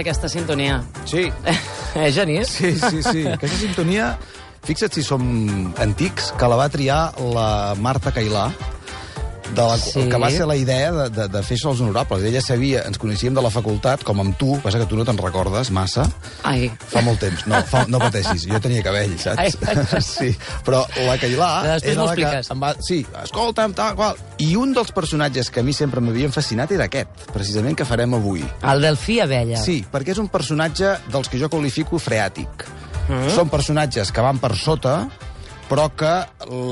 aquesta sintonia. Sí, eh, Genís? sí, sí, sí. Aquesta sintonia, fixa't si som antics, que la va triar la Marta Cailà, de la, Sí. que va ser la idea de, de, de fer als honorables. Ella sabia, ens coneixíem de la facultat, com amb tu, passa que tu no te'n recordes massa, Ai, Fa molt temps. No, fa, no pateixis, jo tenia cabell, saps? Ai. Sí, però la Cailà... Després m'ho expliques. Em va, sí, escolta'm, tal, qual. I un dels personatges que a mi sempre m'havien fascinat era aquest, precisament, que farem avui. el Delfí Abella. Sí, perquè és un personatge dels que jo qualifico freàtic. Mm. Són personatges que van per sota, però que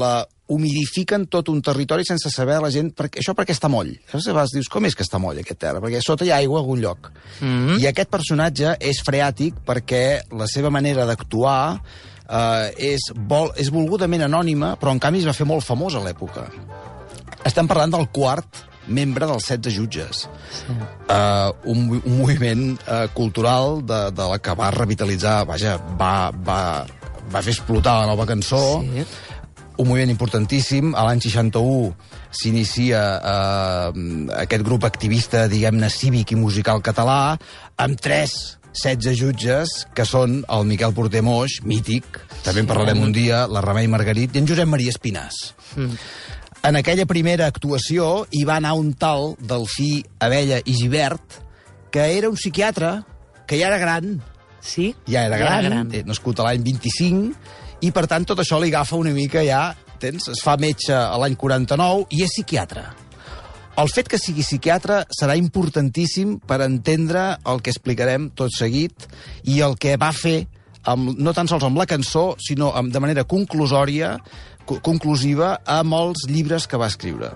la humidifiquen tot un territori sense saber la gent per, això perquè està moll. Saps? A vegades dius, com és que està moll aquest terra? Perquè sota hi ha aigua a algun lloc. Mm. I aquest personatge és freàtic perquè la seva manera d'actuar eh, és, vol, és volgudament anònima, però en canvi es va fer molt famós a l'època. Estem parlant del quart membre dels 16 jutges. Sí. Uh, un, un moviment uh, cultural de, de la que va revitalitzar, vaja, va, va, va fer explotar la nova cançó, Sí. Un moviment importantíssim. A l'any 61 s'inicia eh, aquest grup activista, diguem-ne, cívic i musical català, amb tres 16 jutges, que són el Miquel Porter Moix, mític, també en parlarem un dia, la Remei Margarit, i en Josep Maria Espinàs. Mm. En aquella primera actuació hi va anar un tal Delfí Abella i Givert, que era un psiquiatre, que ja era gran, Sí? ja era Ja gran, era gran. eh, nascut l'any 25, i per tant tot això li agafa una mica ja, tens, es fa metge a l'any 49 i és psiquiatre. El fet que sigui psiquiatre serà importantíssim per entendre el que explicarem tot seguit i el que va fer, amb, no tan sols amb la cançó, sinó amb, de manera conclusòria, co conclusiva, amb els llibres que va escriure.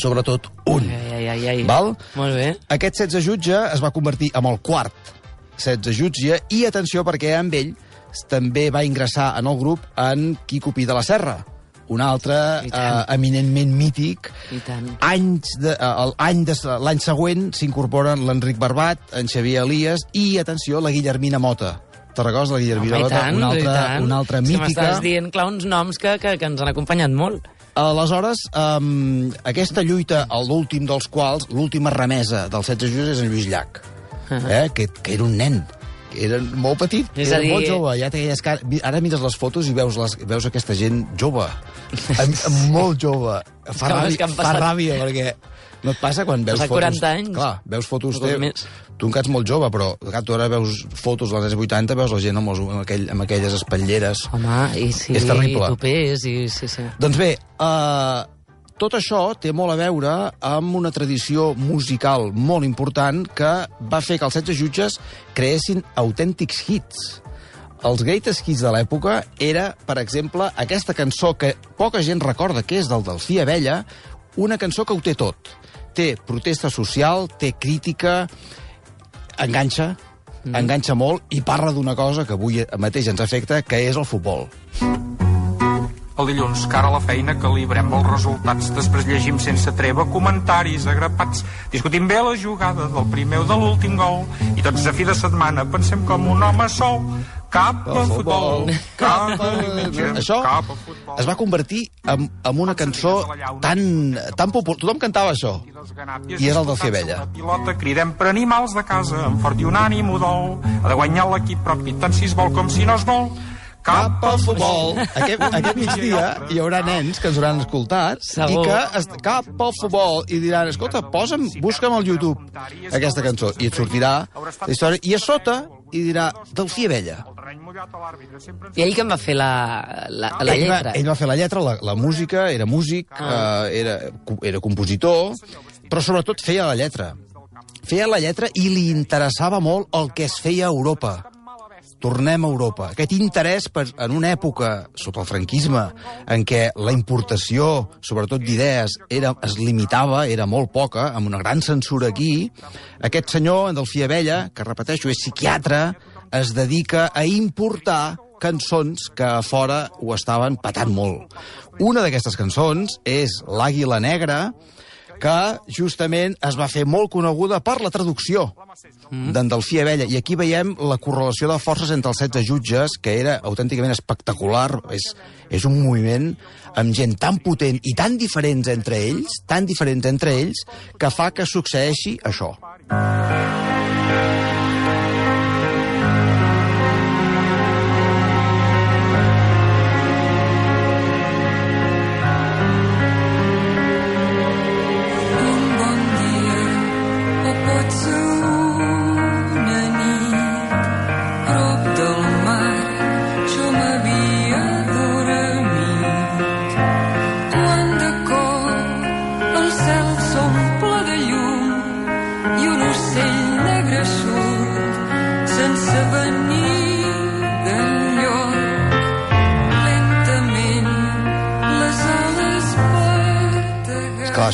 Sobretot un. Ai, ai, ai, ai. Val? Molt bé. Aquest 16 jutge es va convertir en el quart 16 jutge i atenció perquè amb ell també va ingressar en el grup en Quico Pi de la Serra, un altre eh, eminentment mític. Anys de, eh, el any de, l'any següent s'incorporen l'Enric Barbat, en Xavier Elias i, atenció, la Guillermina Mota. Recordes, la Guillermina Home, Mota? tant, una altra, una altra mítica. m'estàs dient, clar, uns noms que, que, que ens han acompanyat molt. Aleshores, um, aquesta lluita, l'últim dels quals, l'última remesa dels 16 jutges és en Lluís Llach, eh, que, que era un nen, era molt petit, És era dir- molt jove. Ja aquelles car... Ara mires les fotos i veus, les, veus aquesta gent jove, molt jove. Fa, que ràbia, han fa passat- ràbia, perquè no et passa quan veus Passat fotos... 40 anys. Clar, veus fotos... Molts Te, més. tu encara ets molt jove, però clar, tu ara veus fotos dels anys 80, veus la gent amb, els, amb, aquell, amb aquelles espatlleres. Home, i sí, És terrible. i topers, i sí, sí. Doncs bé, uh, tot això té molt a veure amb una tradició musical molt important que va fer que els 16 jutges creessin autèntics hits. Els greatest hits de l'època era, per exemple, aquesta cançó que poca gent recorda, que és del Delfí Abella, una cançó que ho té tot. Té protesta social, té crítica, enganxa, mm. enganxa molt i parla d'una cosa que avui mateix ens afecta, que és el futbol. El dilluns, cara a la feina, calibrem els resultats. Després llegim sense treva comentaris agrapats. Discutim bé la jugada del primer o de l'últim gol. I tots a fi de setmana pensem com un home sol. Cap a futbol, cap a diumenge, Això cap a futbol. es va convertir en, en una cançó tan, tan popular. Tothom cantava això. I era el del Fiabella. La pilota cridem per animals de casa, amb fort i un ànim udol. Ha de guanyar l'equip propi, tant si es vol com si no es vol. Cap al futbol. Aquest, aquest migdia hi haurà nens que ens hauran escoltat Segur. i que es, cap al futbol i diran, escolta, posa'm, busca'm al YouTube aquesta cançó i et sortirà la història. I a sota hi dirà Delfí Abella. I ell que em va fer la, la, la ell, va, lletra? ell va fer la lletra, la, la música, era músic, Ah. eh, era, era compositor, però sobretot feia la lletra. Feia la lletra i li interessava molt el que es feia a Europa. Tornem a Europa. Aquest interès per, en una època, sota el franquisme, en què la importació, sobretot d'idees, era, es limitava, era molt poca, amb una gran censura aquí, aquest senyor, en Delfí Abella, que repeteixo, és psiquiatre, es dedica a importar cançons que a fora ho estaven patant molt. Una d'aquestes cançons és L'Àguila Negra, que justament es va fer molt coneguda per la traducció d'en Delfí Abella. I aquí veiem la correlació de forces entre els 16 jutges, que era autènticament espectacular. És, és un moviment amb gent tan potent i tan diferents entre ells, tan diferents entre ells, que fa que succeeixi això.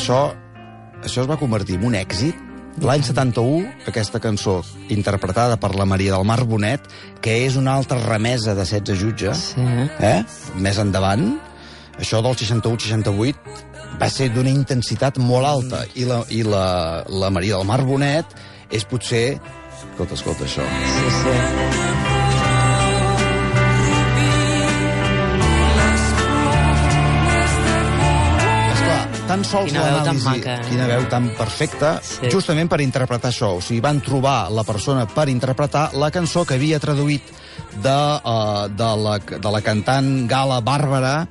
Això, això es va convertir en un èxit L'any 71, aquesta cançó, interpretada per la Maria del Mar Bonet, que és una altra remesa de 16 jutges, Sí. eh? més endavant, això del 61-68 va ser d'una intensitat molt alta, i, la, i la, la Maria del Mar Bonet és potser... Escolta, escolta, això. Sí, sí. Tan sols Quina veu tan l'anàlisi... eh? Quina veu tan perfecta, Sí. justament per interpretar això. O sigui, van trobar la persona per interpretar la cançó que havia traduït de, uh, de, la, de la cantant gala bàrbara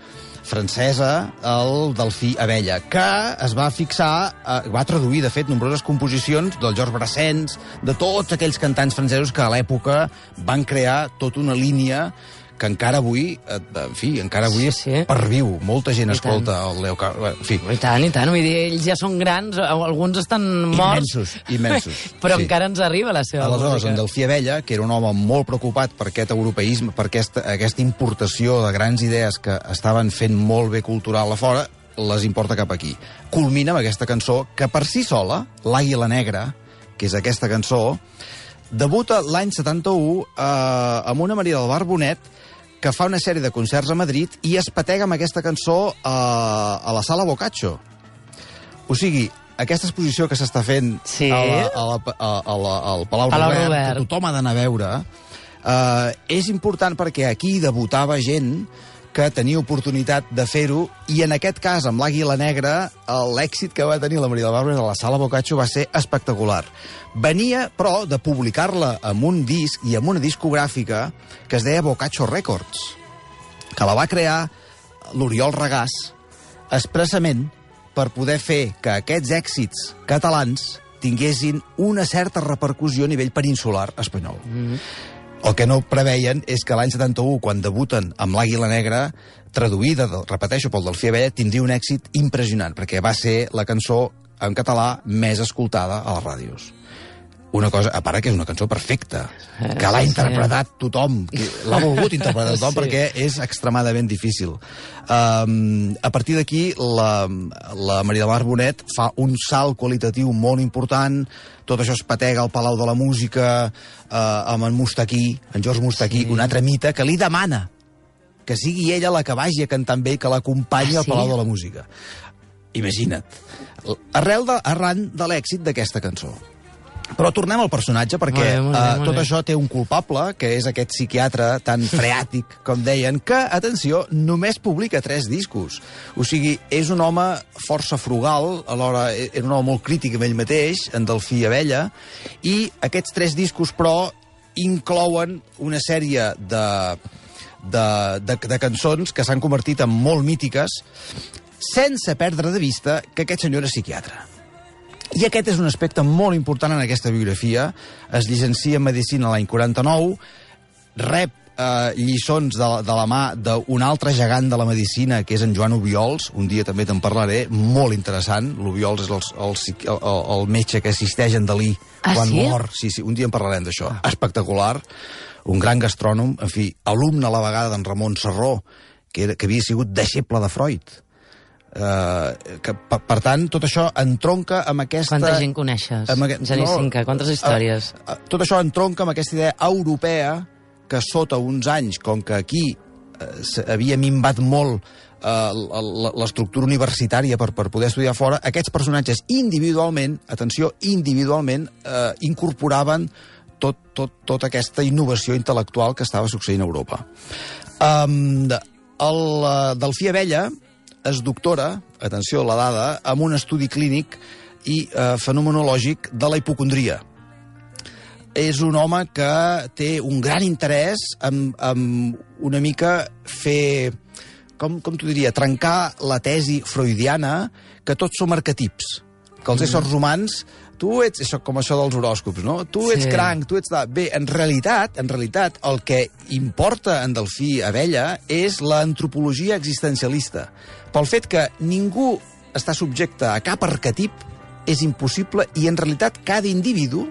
francesa, el Delfí Abella, que es va fixar, eh, va traduir, de fet, nombroses composicions del Georges Brassens, de tots aquells cantants francesos que a l'època van crear tota una línia que encara avui, eh, en fi, encara avui Sí, sí. perviu. Molta gent I escolta el Leo Car... En fi, I tant, i tant. Vull dir, ells ja són grans, alguns estan morts. immensos, immensos. Però sí. encara ens arriba la seva Aleshores, música. en Delfí Abella, que era un home molt preocupat per aquest europeisme, per aquesta, aquesta importació de grans idees que estaven fent molt bé cultural a fora, les importa cap aquí. Culmina amb aquesta cançó que per si sola, l'Àguila Negra, que és aquesta cançó, debuta l'any 71 eh, amb una Maria del Bar Bonet que fa una sèrie de concerts a Madrid i es patega amb aquesta cançó eh, a la sala Boccaccio. O sigui, aquesta exposició que s'està fent Sí. a la, a la, a, a la, al Palau, Palau Robert, Robert. que tothom ha d'anar a veure, eh, és important perquè aquí debutava gent que tenia oportunitat de fer-ho, i en aquest cas, amb l'Àguila Negra, eh, l'èxit que va tenir la Maria del Bàrbara a la sala Boccaccio va ser espectacular. Venia, però, de publicar-la amb un disc i amb una discogràfica que es deia Boccaccio Records, que la va crear l'Oriol Regàs expressament per poder fer que aquests èxits catalans tinguessin una certa repercussió a nivell peninsular espanyol. Mm. El que no preveien és que l'any 71, quan debuten amb l'Àguila Negra, traduïda, repeteixo, pel Delfí Abella, tindria un èxit impressionant, perquè va ser la cançó en català més escoltada a les ràdios. Una cosa, a part que és una cançó perfecta, Eh, que l'ha interpretat tothom, l'ha volgut interpretar tothom Sí. perquè és extremadament difícil. Um, a partir d'aquí, la, la Maria del Mar Bonet fa un salt qualitatiu molt important, tot això es patega al Palau de la Música, uh, amb en Mustaquí, en George Mustaquí, sí. un altre mite, que li demana que sigui ella la que vagi a cantar amb ell, que l'acompanyi Ah, al sí? Palau de la Música. Imagina't. Arrel de, arran de l'èxit d'aquesta cançó. Però tornem al personatge, perquè Molt bé, molt bé, eh, molt tot bé. això té un culpable, que és aquest psiquiatre tan freàtic, com deien, que, atenció, només publica tres discos. O sigui, és un home força frugal, alhora e- era un home molt crític amb ell mateix, en Delfí Abella, i aquests tres discos, però, inclouen una sèrie de, de, de, de cançons que s'han convertit en molt mítiques, sense perdre de vista que aquest senyor era psiquiatre. I aquest és un aspecte molt important en aquesta biografia. Es llicencia en Medicina l'any 49, rep eh, lliçons de, la- de la mà d'un altre gegant de la medicina, que és en Joan Ubiols, un dia també te'n parlaré, molt interessant. L'Ubiols és el, el, el, el metge que assisteix en Dalí Ah, quan sí? mor. Sí, sí, un dia en parlarem d'això. Espectacular, un gran gastrònom, en fi, alumne a la vegada d'en Ramon Serró, que, era, que havia sigut deixeble de Freud. Uh, que, per, per tant, tot això entronca amb aquesta... Quanta gent coneixes? amb aquest- Geni Cinca, quantes històries? Uh, uh, tot això entronca amb aquesta idea europea que sota uns anys, com que aquí uh, havia minvat molt uh, l'estructura universitària per, per poder estudiar fora, aquests personatges individualment, atenció, individualment, uh, incorporaven tot, tot, tota aquesta innovació intel·lectual que estava succeint a Europa. Um, el uh, Delfí Abella es doctora, atenció a la dada, amb un estudi clínic i uh, fenomenològic de la hipocondria. És un home que té un gran interès en, en una mica fer, com, com t'ho diria, trencar la tesi freudiana que tots som arquetips, que els éssers humans tu ets això, com això dels horòscops, no? Tu ets Sí. cranc, tu ets... de- Bé, en realitat, en realitat, el que importa en Delfí Abella és l'antropologia existencialista. Pel fet que ningú està subjecte a cap arquetip, és impossible, i en realitat cada individu,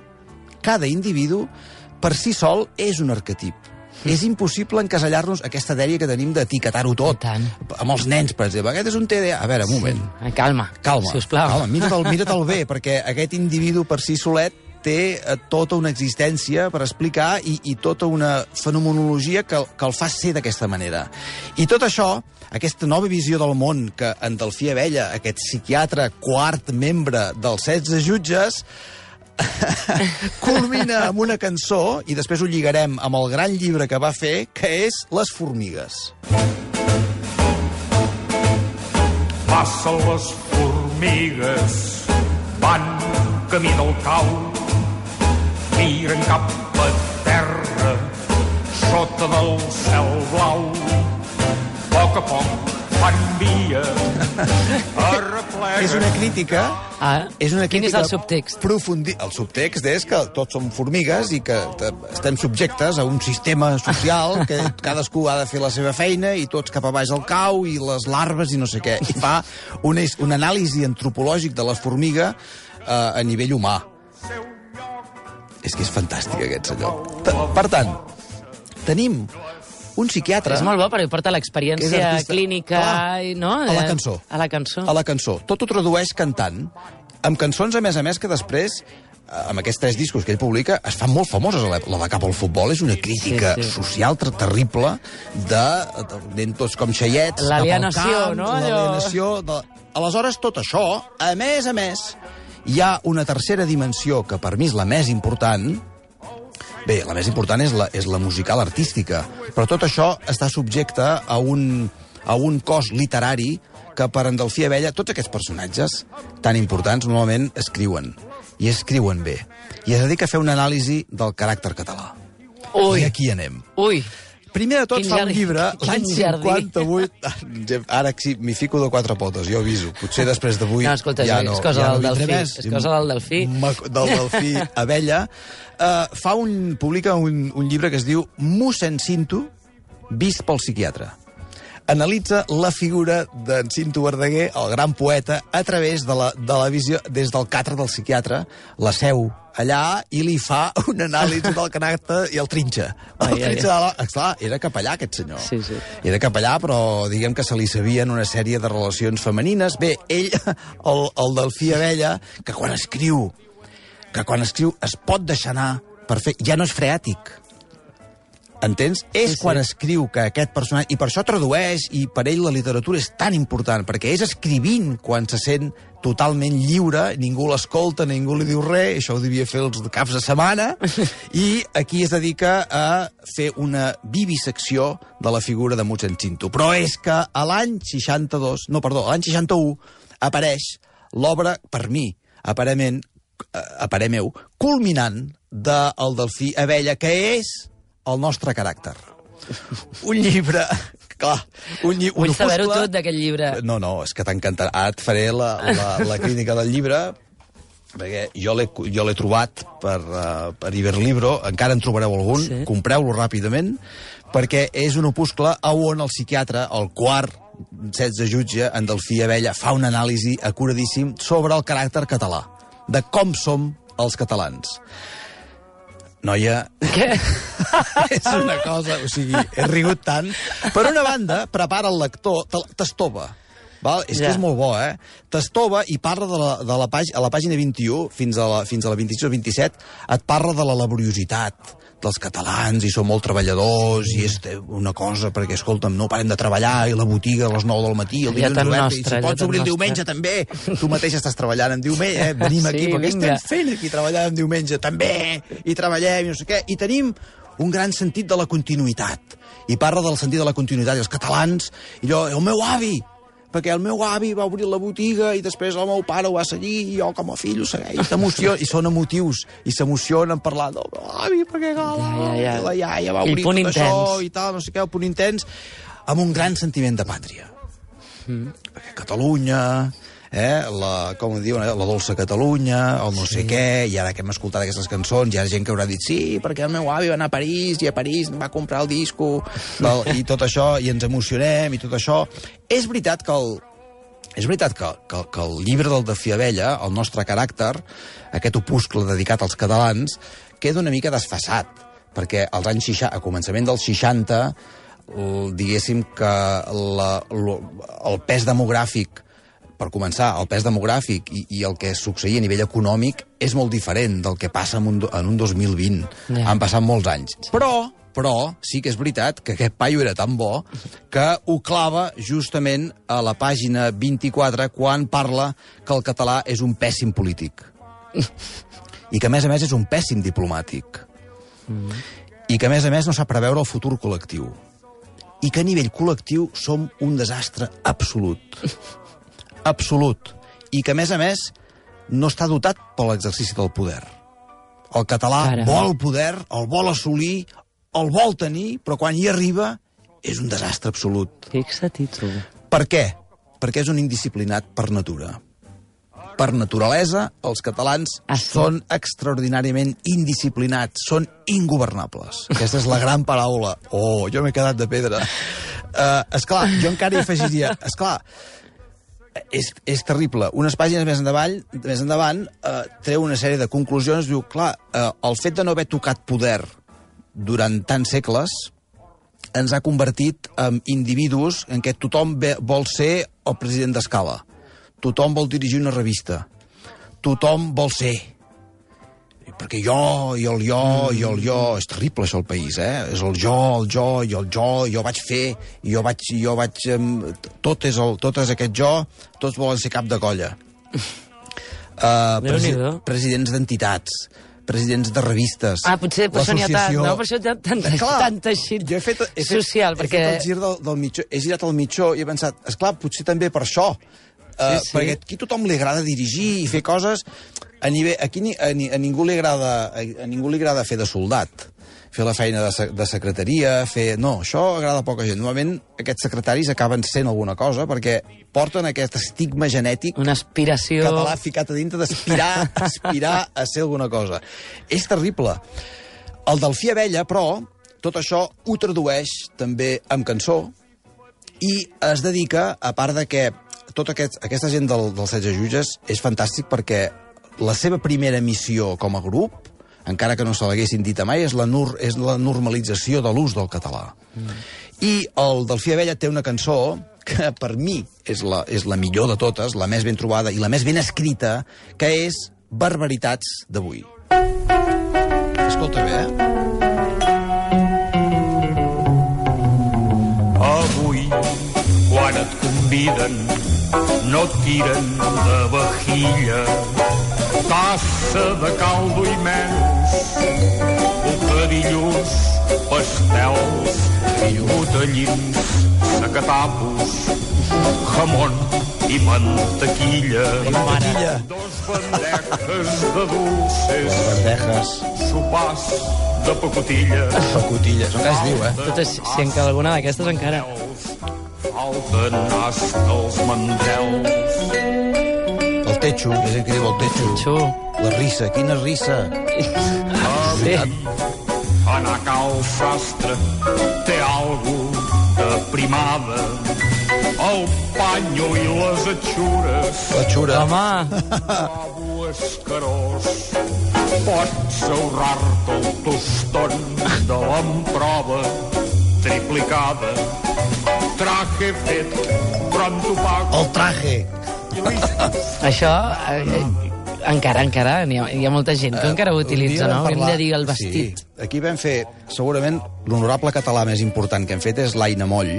cada individu, per si sol, és un arquetip. És impossible encasellar-nos aquesta dèria que tenim d'etiquetar-ho tot. Amb els nens, per exemple. Aquest és un TDA. A veure, un moment. Ai, calma, Calma, sisplau. calma mira't-el mira bé, perquè aquest individu per si solet té eh, tota una existència per explicar i, i tota una fenomenologia que, el- que el fa ser d'aquesta manera. I tot això, aquesta nova visió del món que en Delfí Abella, aquest psiquiatre quart membre dels 16 jutges, culmina amb una cançó, i després ho lligarem amb el gran llibre que va fer, que és Les formigues. Passen les formigues, van camí del cau, miren cap a terra, sota del cel blau. A poc a poc És una crítica Ah, És una quin és crítica el subtext? Profundi... El subtext és que tots som formigues i que te- estem subjectes a un sistema social que cadascú ha de fer la seva feina i tots cap a baix al cau i les larves i no sé què. I fa un, un anàlisi antropològic de la formiga eh, a nivell humà. És que és fantàstic aquest senyor. T- Per tant, tenim un psiquiatre... És molt bo perquè porta l'experiència clínica, Clar, i, no? a la cançó. A la cançó. a la cançó. Tot ho tradueix cantant, amb cançons, a més a més, que després, eh, amb aquests tres discos que ell publica, es fan molt famoses. La la de Cap al futbol és una crítica Sí, sí. social ter terrible de, de anem tots com xaiets L'alienació, no? L'alienació. De... Aleshores, tot això, a més a més, hi ha una tercera dimensió que per mi és la més important, Bé, la més important és la, és la musical artística, però tot això està subjecte a un, a un cos literari que per en Delfí Abella tots aquests personatges tan importants normalment escriuen, i escriuen bé, i es dedica a fer una anàlisi del caràcter català. Ui. I aquí anem. Ui, Primer de tot Quin fa un llibre, l'any jardí. 58... Ara sí, m'hi fico de quatre potes, jo aviso. Potser després d'avui No, escolta, ja és no, cosa ja del no delfí, més. és cosa del delfí. Del delfí Abella. Uh, fa un, publica un, un llibre que es diu Mossèn Cinto, vist pel psiquiatre analitza la figura d'en Cinto Verdaguer, el gran poeta, a través de la, de la visió, des del catre del psiquiatre, la seu allà, i li fa una anàlisi del caràcter i el trinxa. El Ai, ai, trinxa de la... Esclar, era capellà, aquest senyor. Sí, sí. Era capellà, però diguem que se li sabien una sèrie de relacions femenines. Bé, ell, el, el Delfí Abella, que quan escriu, que quan escriu es pot deixar anar per fer... Ja no és freàtic. Entens? És sí. quan escriu que aquest personatge... I per això tradueix, i per ell la literatura és tan important, perquè és escrivint quan se sent totalment lliure, ningú l'escolta, ningú li diu res, això ho devia fer els caps de setmana, i aquí es dedica a fer una vivisecció de la figura de Mossèn Cinto. Però és que a l'any 62, no, perdó, a l'any 61 apareix l'obra, per mi, aparentment, eh, a parer meu, culminant del Delfí Abella, que és el nostre caràcter. Un llibre, clar, un, lli un vull saber-ho tot d'aquest llibre. No, no, és que t'encantarà. Ara et faré la, la, la crítica del llibre, perquè jo l'he trobat per, uh, per Iberlibro, encara en trobareu algun, Sí. compreu-lo ràpidament, perquè és un opuscle a on el psiquiatre, el quart 16 jutge, en Delfí Abella, fa un anàlisi acuradíssim sobre el caràcter català, de com som els catalans. Noia, Què? és una cosa, o sigui, he rigut tant. Per una banda, prepara el lector, te- t'estova. Val? És Ja. que és molt bo, eh? T'estova i parla de la, de la, pàgina, a la pàgina 21 fins a la, fins a la 26 o 27, et parla de la laboriositat dels catalans i són molt treballadors i és una cosa perquè, escolta'm, no parem de treballar i la botiga a les 9 del matí, el dilluns tan obert, nostre, i si pots obrir el diumenge també. Tu mateix estàs treballant en diumenge, eh? Venim Sí, aquí, perquè vinga. estem fent aquí treballant en diumenge també, i treballem i no sé què, i tenim un gran sentit de la continuïtat. I parla del sentit de la continuïtat, i els catalans, i allò, el meu avi, perquè el meu avi va obrir la botiga i després el meu pare ho va seguir i jo com a fill ho segueix, t'emociona, i són emotius, i s'emocionen parlant del meu avi, perquè clar, Ja, ja, ja. la iaia va obrir tot això intens. i tal, no sé què, el punt intens, amb un gran sentiment de pàtria. Mm. Catalunya, eh, la, com ho diuen, eh, la dolça Catalunya, el no sé què, i ara que hem escoltat aquestes cançons, hi ha gent que haurà dit sí, perquè el meu avi va anar a París, i a París va comprar el disco, del, i tot això, i ens emocionem, i tot això. És veritat que el, és veritat que, que, que el llibre del de Fiabella, el nostre caràcter, aquest opuscle dedicat als catalans, queda una mica desfassat perquè als anys 60, a començament dels 60, l- diguéssim que la, el pes demogràfic per començar, el pes demogràfic i, i el que succeïa a nivell econòmic és molt diferent del que passa en un, en un 2020. Ja. Han passat molts anys. Però, però, sí que és veritat que aquest paio era tan bo que ho clava justament a la pàgina 24 quan parla que el català és un pèssim polític. I que, a més a més, és un pèssim diplomàtic. I que, a més a més, no sap preveure el futur col·lectiu. I que a nivell col·lectiu som un desastre absolut. Absolut. I que, a més a més, no està dotat per l'exercici del poder. El català Caram. vol poder, el vol assolir, el vol tenir, però quan hi arriba és un desastre absolut. Fixa-t'hi tu. Per què? Perquè és un indisciplinat per natura. Per naturalesa, els catalans Ah, sí? són extraordinàriament indisciplinats, són ingovernables. Aquesta és la gran paraula. Oh, jo m'he quedat de pedra. Uh, esclar, jo encara hi afegiria... Esclar, és, és terrible. Unes pàgines més endavant, més endavant eh, treu una sèrie de conclusions. Diu, clar, eh, el fet de no haver tocat poder durant tants segles ens ha convertit en individus en què tothom ve, vol ser el president d'escala. Tothom vol dirigir una revista. Tothom vol ser. Perquè jo, i el jo, i el jo... És terrible, això, el país, eh? És el jo, el jo, i el jo, jo vaig fer, i jo vaig... Jo vaig tot, és el, tot és aquest jo, tots volen ser cap de colla. Uh, Déu-n'hi-do. presidents d'entitats, presidents de revistes. Ah, potser per això n'hi ha tant, no? Per això hi ha tant, Clar, tant teixit jo he fet, he fet, social, he perquè... fet el gir del, del mitjó, he girat el mitjó i he pensat, és clar, potser també per això. Uh, sí. Perquè aquí tothom li agrada dirigir i fer coses... A nivell, aquí ni, a, ni, a, ningú li agrada, a, a ningú li agrada fer de soldat fer la feina de, de secretaria, fer... No, això agrada a poca gent. Normalment aquests secretaris acaben sent alguna cosa perquè porten aquest estigma genètic Una aspiració... català ficat a dintre d'aspirar aspirar a ser alguna cosa. És terrible. El Delfí Abella, però, tot això ho tradueix també amb cançó i es dedica, a part de que tota aquest, aquesta gent del, dels 16 jutges és fantàstic perquè la seva primera missió com a grup, encara que no se l'haguessin dit mai, és la, nur, és la normalització de l'ús del català. Mm. I el Delfí Abella té una cançó que per mi és la, és la millor de totes, la més ben trobada i la més ben escrita, que és Barbaritats d'avui. Escolta bé, eh? Avui, quan et conviden, no et tiren de vajilla. Tassa de caldo i menys, bocadillos, pastels, botellins, sacatapos, jamón i mantequilla. Mantequilla, Dos bandejes de dulces, sopars de pacotilla. pacotilla, això encara es diu, eh? Totes, si en cal alguna d'aquestes encara... Falten hasta els mandrels. El techo, ha gent que diu el techo. Xu. La risa, quina risa. Sí. Anar a cal sastre té algo de primada. El panyo i les atxures, La xura. Home, escarós. Pots ahorrar-te el toston de l'emprova triplicada. Traje fet, t'ho pago. El traje. Això... Eh, eh, encara, encara, hi ha, hi ha molta gent que encara ho utilitza, no? vam Hem parlar- de dir el vestit. Sí. Aquí vam fer, segurament, l'honorable català més important que hem fet és l'Aina Moll,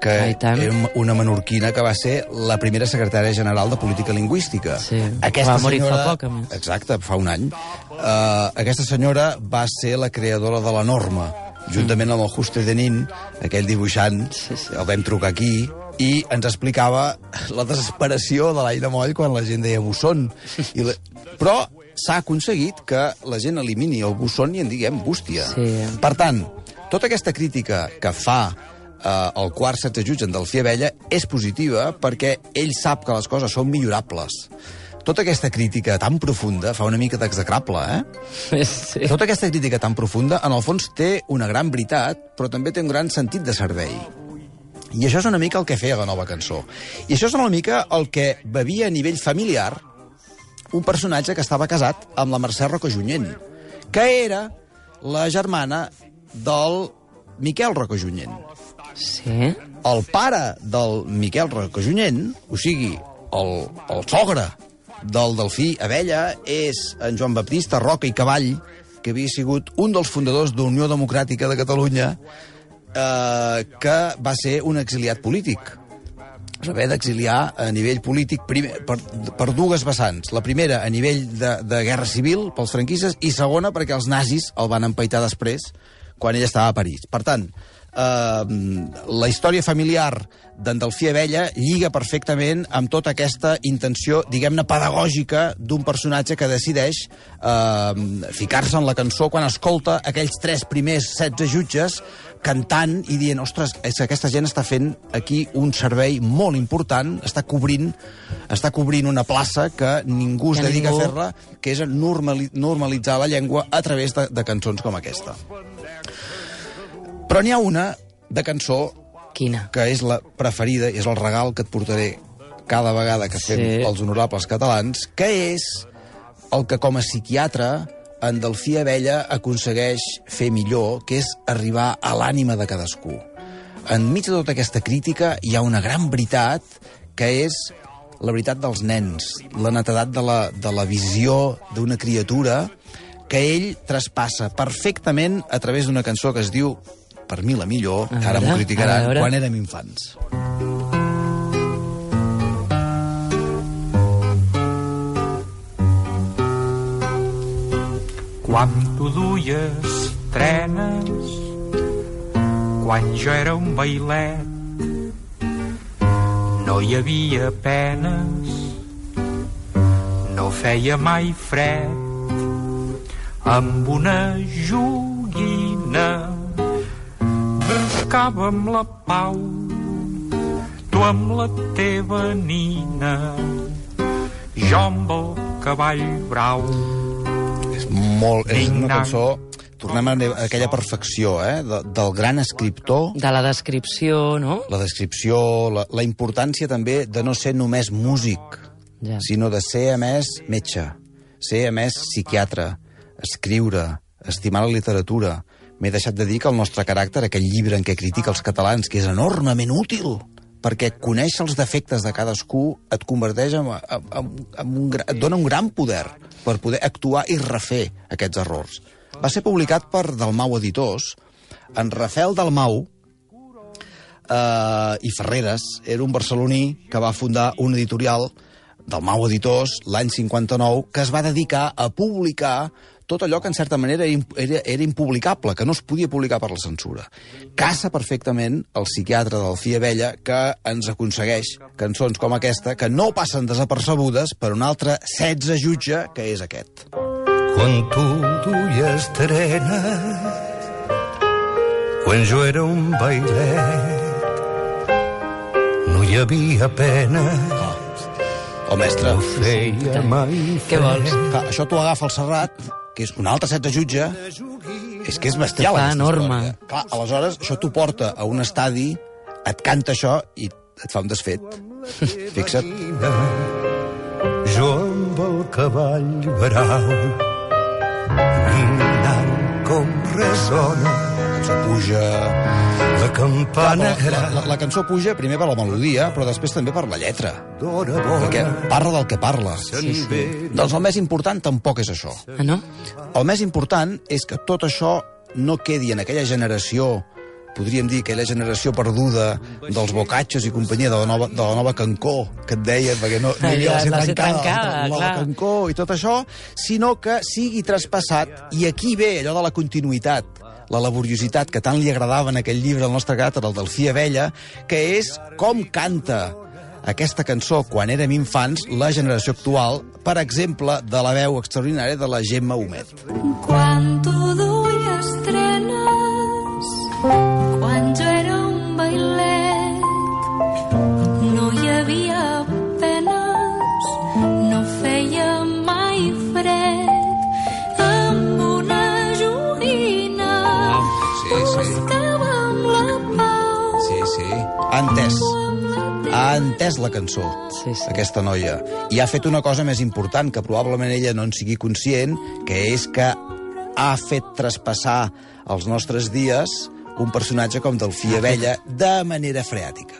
que Ah, i tant. era una menorquina que va ser la primera secretària general de Política Lingüística. Sí. Va morir fa poc, a més. Exacte, fa un any. Uh, aquesta senyora va ser la creadora de la norma, juntament amb el Juste de Nin, aquell dibuixant, Sí, sí. el vam trucar aquí, i ens explicava la desesperació de l'Aina Moll quan la gent deia busson. I la... Però s'ha aconseguit que la gent elimini el busson i en diguem bústia. Sí. Per tant, tota aquesta crítica que fa eh, el quart setze jutge en Delfí Abella és positiva perquè ell sap que les coses són millorables. Tota aquesta crítica tan profunda fa una mica d'execrable, eh? Sí. Tota aquesta crítica tan profunda, en el fons, té una gran veritat, però també té un gran sentit de servei. I això és una mica el que feia la nova cançó. I això és una mica el que bevia a nivell familiar un personatge que estava casat amb la Mercè Rocajunyent, que era la germana del Miquel Rocajunyent. Sí. El pare del Miquel Rocajunyent, o sigui, el, el sogre del Delfí Abella, és en Joan Baptista Roca i Cavall, que havia sigut un dels fundadors d'Unió Democràtica de Catalunya, eh, que va ser un exiliat polític. Es va haver d'exiliar a nivell polític primer, per, per dues vessants. La primera, a nivell de, de guerra civil pels franquistes, i segona, perquè els nazis el van empaitar després, quan ell estava a París. Per tant, eh, la història familiar d'en Delfí Abella lliga perfectament amb tota aquesta intenció, diguem-ne, pedagògica d'un personatge que decideix eh, ficar-se en la cançó quan escolta aquells tres primers 16 jutges cantant i dient, ostres, és que aquesta gent està fent aquí un servei molt important, està cobrint, està cobrint una plaça que ningú es dedica ningú- a fer-la, que és normali normalitzar la llengua a través de, de cançons com aquesta. Però n'hi ha una de cançó Quina? que és la preferida, és el regal que et portaré cada vegada que fem Sí. els honorables catalans, que és el que com a psiquiatre en Delfí Abella aconsegueix fer millor, que és arribar a l'ànima de cadascú. Enmig de tota aquesta crítica hi ha una gran veritat, que és la veritat dels nens, la netedat de la, de la visió d'una criatura que ell traspassa perfectament a través d'una cançó que es diu per mi la millor, que ara m'ho criticaran, quan érem infants. Quan tu duies trenes, quan jo era un bailet, no hi havia penes, no feia mai fred, amb una joguina buscàvem la pau, tu amb la teva nina, jo amb el cavall brau. És molt... És una cançó... Tornem a a aquella perfecció, eh? De, del gran escriptor, De la descripció, no? la descripció, la, la importància també de no ser només músic, Ja. sinó de ser, a més, metge, ser, a més, psiquiatre, escriure, estimar la literatura. M'he deixat de dir que el nostre caràcter, aquell llibre en què critica els catalans, que és enormement útil, perquè conèixer els defectes de cadascú et converteix en, en, en, un, et dona un gran poder per poder actuar i refer aquests errors. Va ser publicat per Dalmau Editors. En Rafael Dalmau, eh, i Ferreres era un barceloní que va fundar una editorial del Mau Editors l'any 59 que es va dedicar a publicar tot allò que en certa manera era, era, impublicable, que no es podia publicar per la censura. Caça perfectament el psiquiatre del Fia Vella que ens aconsegueix cançons com aquesta que no passen desapercebudes per un altre 16 jutge que és aquest. Quan tu duies trena, quan jo era un bailet, no hi havia pena, El mestre... no feia mai Què vols? Clar, això t'ho agafa el Serrat, que és un altre 16 jutge, és que és bestial. Aquesta enorme. història. Clar, aleshores, això t'ho porta a un estadi, et canta això i et fa un desfet. Fixa't. Jo amb el cavall brau, mirant com ressona Això puja... la campana La, la, la, la cançó puja primer per la melodia, però després també per la lletra. d'hora Perquè bona. parla del que parla. Sí, sí. Doncs el més important tampoc és això. Ah, no? El més important és que tot això no quedi en aquella generació podríem dir aquella generació perduda dels bocatxos i companyia de la nova, de la nova Cancó, que et deia, perquè no, no hi havia La- la la C tancada, tancada, la, la clar. Cancó i tot això, sinó que sigui traspassat, i aquí ve allò de la continuïtat, la laboriositat que tant li agradava en aquell llibre al nostre cràter, el del Fia Vella, que és com canta aquesta cançó quan érem infants la generació actual, per exemple, de la veu extraordinària de la Gemma Humet. Quan tu entès la cançó, Sí, sí. aquesta noia. I ha fet una cosa més important, que probablement ella no en sigui conscient, que és que ha fet traspassar als nostres dies un personatge com Delfí Abella de manera freàtica.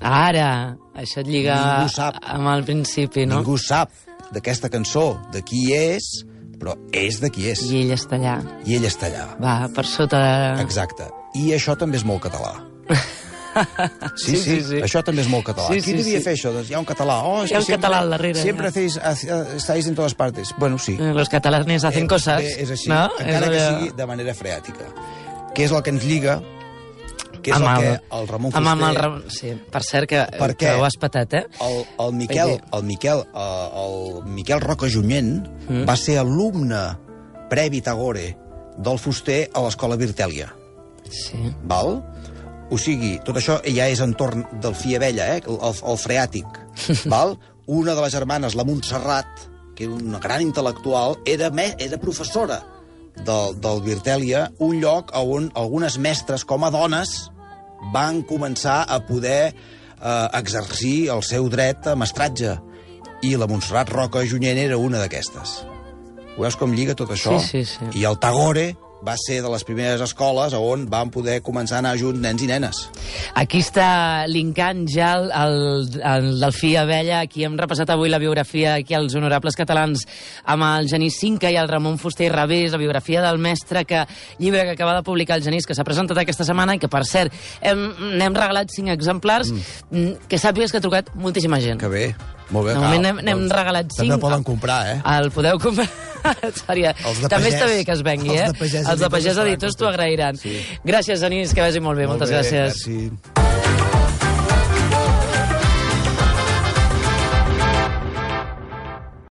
Ara, això et lliga sap. amb el principi, no? Ningú sap d'aquesta cançó, de qui és, però és de qui és. I ell està allà. I ell està allà. Va, per sota de... Exacte. I això també és molt català. Sí, Sí, sí, sí, això també és molt català. Sí, Qui sí, devia sí. fer això? Doncs hi ha un català. Oh, Hi ha que un català al darrere, Sempre hacéis, estáis en todas partes. Bueno, sí. Eh, Los catalanes hacen Eh, cosas, eh, És així, no? encara És que sigui de manera freàtica. Què és el que ens lliga? Què és Amb el que el- el Ramon Amb, amb el, Fuster... Ram- sí, per cert, que, Per que ho has patat, eh? El, el Miquel, Perquè- el Miquel, eh, el Miquel Roca Junyent mm. va ser alumne previ Tagore del Fuster a l'escola Virtèlia. Sí. val? O sigui, tot això ja és entorn del fi abella, eh? el, el, el freàtic. val? Una de les germanes, la Montserrat, que era una gran intel·lectual, era, me, era professora del, del Virtèlia, un lloc on algunes mestres, com a dones, van començar a poder eh, exercir el seu dret a mestratge. I la Montserrat Roca Junyent era una d'aquestes. Veus com lliga tot això? Sí, sí, sí. I el Tagore va ser de les primeres escoles on van poder començar a anar junts nens i nenes. Aquí està linkant ja el, el, el Delfí Abella, aquí hem repassat avui la biografia aquí als honorables catalans amb el Genís Cinca i el Ramon Fuster i Revés, la biografia del mestre, que llibre que acaba de publicar el Genís, que s'ha presentat aquesta setmana i que, per cert, hem, n'hem regalat cinc exemplars, mm. que sàpigues que ha trucat moltíssima gent. Que bé, molt bé. De moment n'hem- n'hem regalat cinc. També poden comprar, eh? El podeu comprar. De També pagès. està bé que es vengui, Els eh? de pagès Els de pagès editors t'ho agrairan. Sí. Gràcies, Genís, que vagi molt bé. Molt Moltes bé, gràcies. Merci.